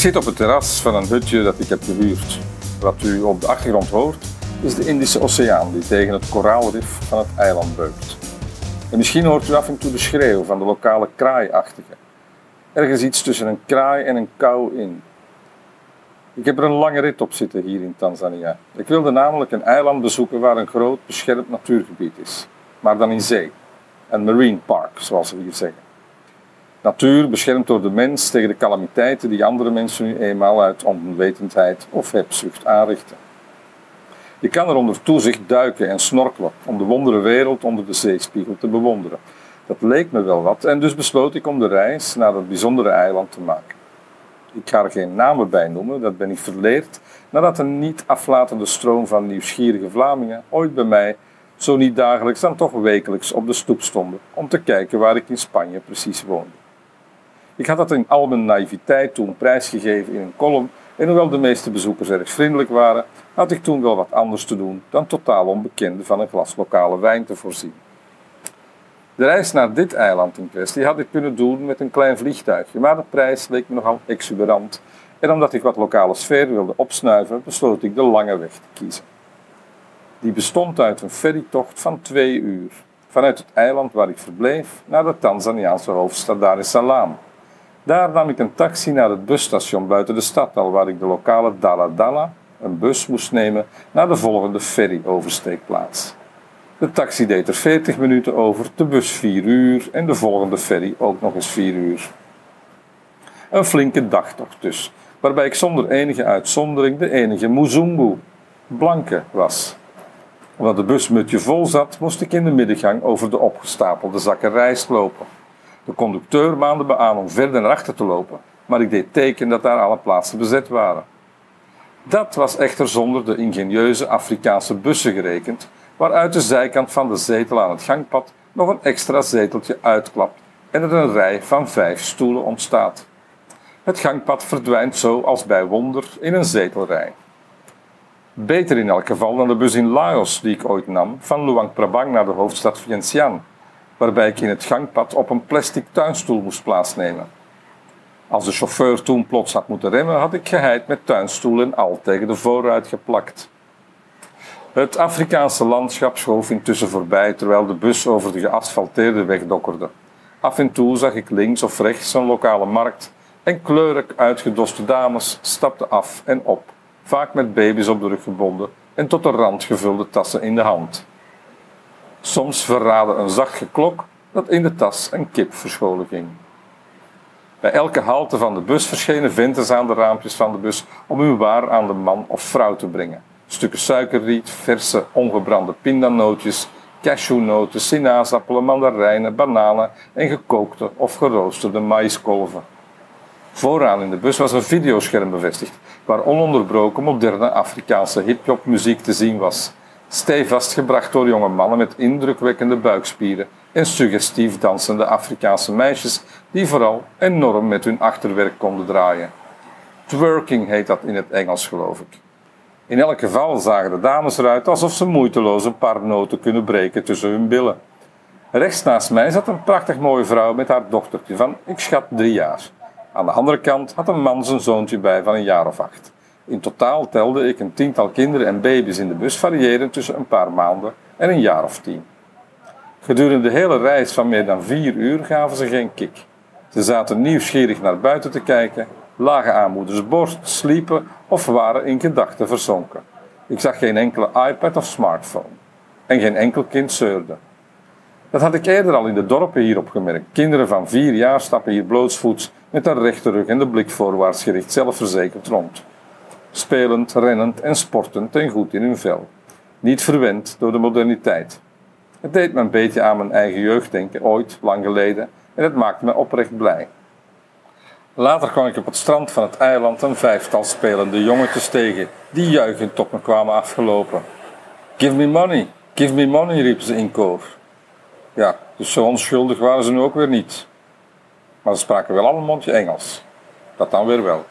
zit op het terras van een hutje dat ik heb gehuurd. Wat u op de achtergrond hoort, is de Indische Oceaan die tegen het koraalrif van het eiland beukt. En misschien hoort u af en toe de schreeuw van de lokale kraaiachtige. Ergens iets tussen een kraai en een kou in. Ik heb er een lange rit op zitten hier in Tanzania. Ik wilde namelijk een eiland bezoeken waar een groot beschermd natuurgebied is, maar dan in zee. Een marine park, zoals we hier zeggen. Natuur beschermd door de mens tegen de calamiteiten die andere mensen nu eenmaal uit onwetendheid of hebzucht aanrichten. Je kan er onder toezicht duiken en snorkelen om de wondere wereld onder de zeespiegel te bewonderen. Dat leek me wel wat en dus besloot ik om de reis naar dat bijzondere eiland te maken. Ik ga er geen namen bij noemen, dat ben ik verleerd, nadat een niet aflatende stroom van nieuwsgierige Vlamingen ooit bij mij, zo niet dagelijks dan toch wekelijks, op de stoep stonden om te kijken waar ik in Spanje precies woonde. Ik had dat in al mijn naïviteit toen prijsgegeven in een column en hoewel de meeste bezoekers erg vriendelijk waren, had ik toen wel wat anders te doen dan totaal onbekende van een glas lokale wijn te voorzien. De reis naar dit eiland in kwestie had ik kunnen doen met een klein vliegtuigje, maar de prijs leek me nogal exuberant. En omdat ik wat lokale sfeer wilde opsnuiven, besloot ik de lange weg te kiezen. Die bestond uit een ferrytocht van twee uur, vanuit het eiland waar ik verbleef naar de Tanzaniaanse hoofdstad Dar es Salaam. Daar nam ik een taxi naar het busstation buiten de stad al, waar ik de lokale Dala Dala, een bus, moest nemen naar de volgende ferry-oversteekplaats. De taxi deed er 40 minuten over, de bus 4 uur en de volgende ferry ook nog eens 4 uur. Een flinke dagtocht dus, waarbij ik zonder enige uitzondering de enige Muzungu, blanke, was. Omdat de bus mutje vol zat, moest ik in de middengang over de opgestapelde zakken rijst lopen. De conducteur maande me aan om verder naar achter te lopen, maar ik deed teken dat daar alle plaatsen bezet waren. Dat was echter zonder de ingenieuze Afrikaanse bussen gerekend, waaruit de zijkant van de zetel aan het gangpad nog een extra zeteltje uitklapt en er een rij van vijf stoelen ontstaat. Het gangpad verdwijnt zo als bij wonder in een zetelrij. Beter in elk geval dan de bus in Laos die ik ooit nam van Luang Prabang naar de hoofdstad Vientiane waarbij ik in het gangpad op een plastic tuinstoel moest plaatsnemen. Als de chauffeur toen plots had moeten remmen, had ik geheid met tuinstoel en al tegen de voorruit geplakt. Het Afrikaanse landschap schoof intussen voorbij terwijl de bus over de geasfalteerde weg dokkerde. Af en toe zag ik links of rechts een lokale markt en kleurig uitgedoste dames stapten af en op, vaak met baby's op de rug gebonden en tot de rand gevulde tassen in de hand. Soms verraadde een zacht geklok dat in de tas een kip verscholen ging. Bij elke halte van de bus verschenen venters aan de raampjes van de bus om hun waar aan de man of vrouw te brengen. Stukken suikerriet, verse ongebrande pindanootjes, cashewnoten, sinaasappelen, mandarijnen, bananen en gekookte of geroosterde maïskolven. Vooraan in de bus was een videoscherm bevestigd, waar ononderbroken moderne Afrikaanse hip-hop muziek te zien was stevast gebracht door jonge mannen met indrukwekkende buikspieren en suggestief dansende Afrikaanse meisjes die vooral enorm met hun achterwerk konden draaien. Twerking heet dat in het Engels, geloof ik. In elk geval zagen de dames eruit alsof ze moeiteloos een paar noten kunnen breken tussen hun billen. Rechts naast mij zat een prachtig mooie vrouw met haar dochtertje van, ik schat, drie jaar. Aan de andere kant had een man zijn zoontje bij van een jaar of acht. In totaal telde ik een tiental kinderen en baby's in de bus, variërend tussen een paar maanden en een jaar of tien. Gedurende de hele reis van meer dan vier uur gaven ze geen kick. Ze zaten nieuwsgierig naar buiten te kijken, lagen aan moeders borst, sliepen of waren in gedachten verzonken. Ik zag geen enkele iPad of smartphone. En geen enkel kind zeurde. Dat had ik eerder al in de dorpen hier opgemerkt. Kinderen van vier jaar stappen hier blootsvoets met een rechte rug en de blik voorwaarts gericht zelfverzekerd rond spelend, rennend en sportend en goed in hun vel. Niet verwend door de moderniteit. Het deed me een beetje aan mijn eigen jeugd denken, ooit, lang geleden, en het maakte me oprecht blij. Later kwam ik op het strand van het eiland een vijftal spelende jongetjes tegen, die juichend op me kwamen afgelopen. Give me money, give me money, riepen ze in koor. Ja, dus zo onschuldig waren ze nu ook weer niet. Maar ze spraken wel al een mondje Engels. Dat dan weer wel.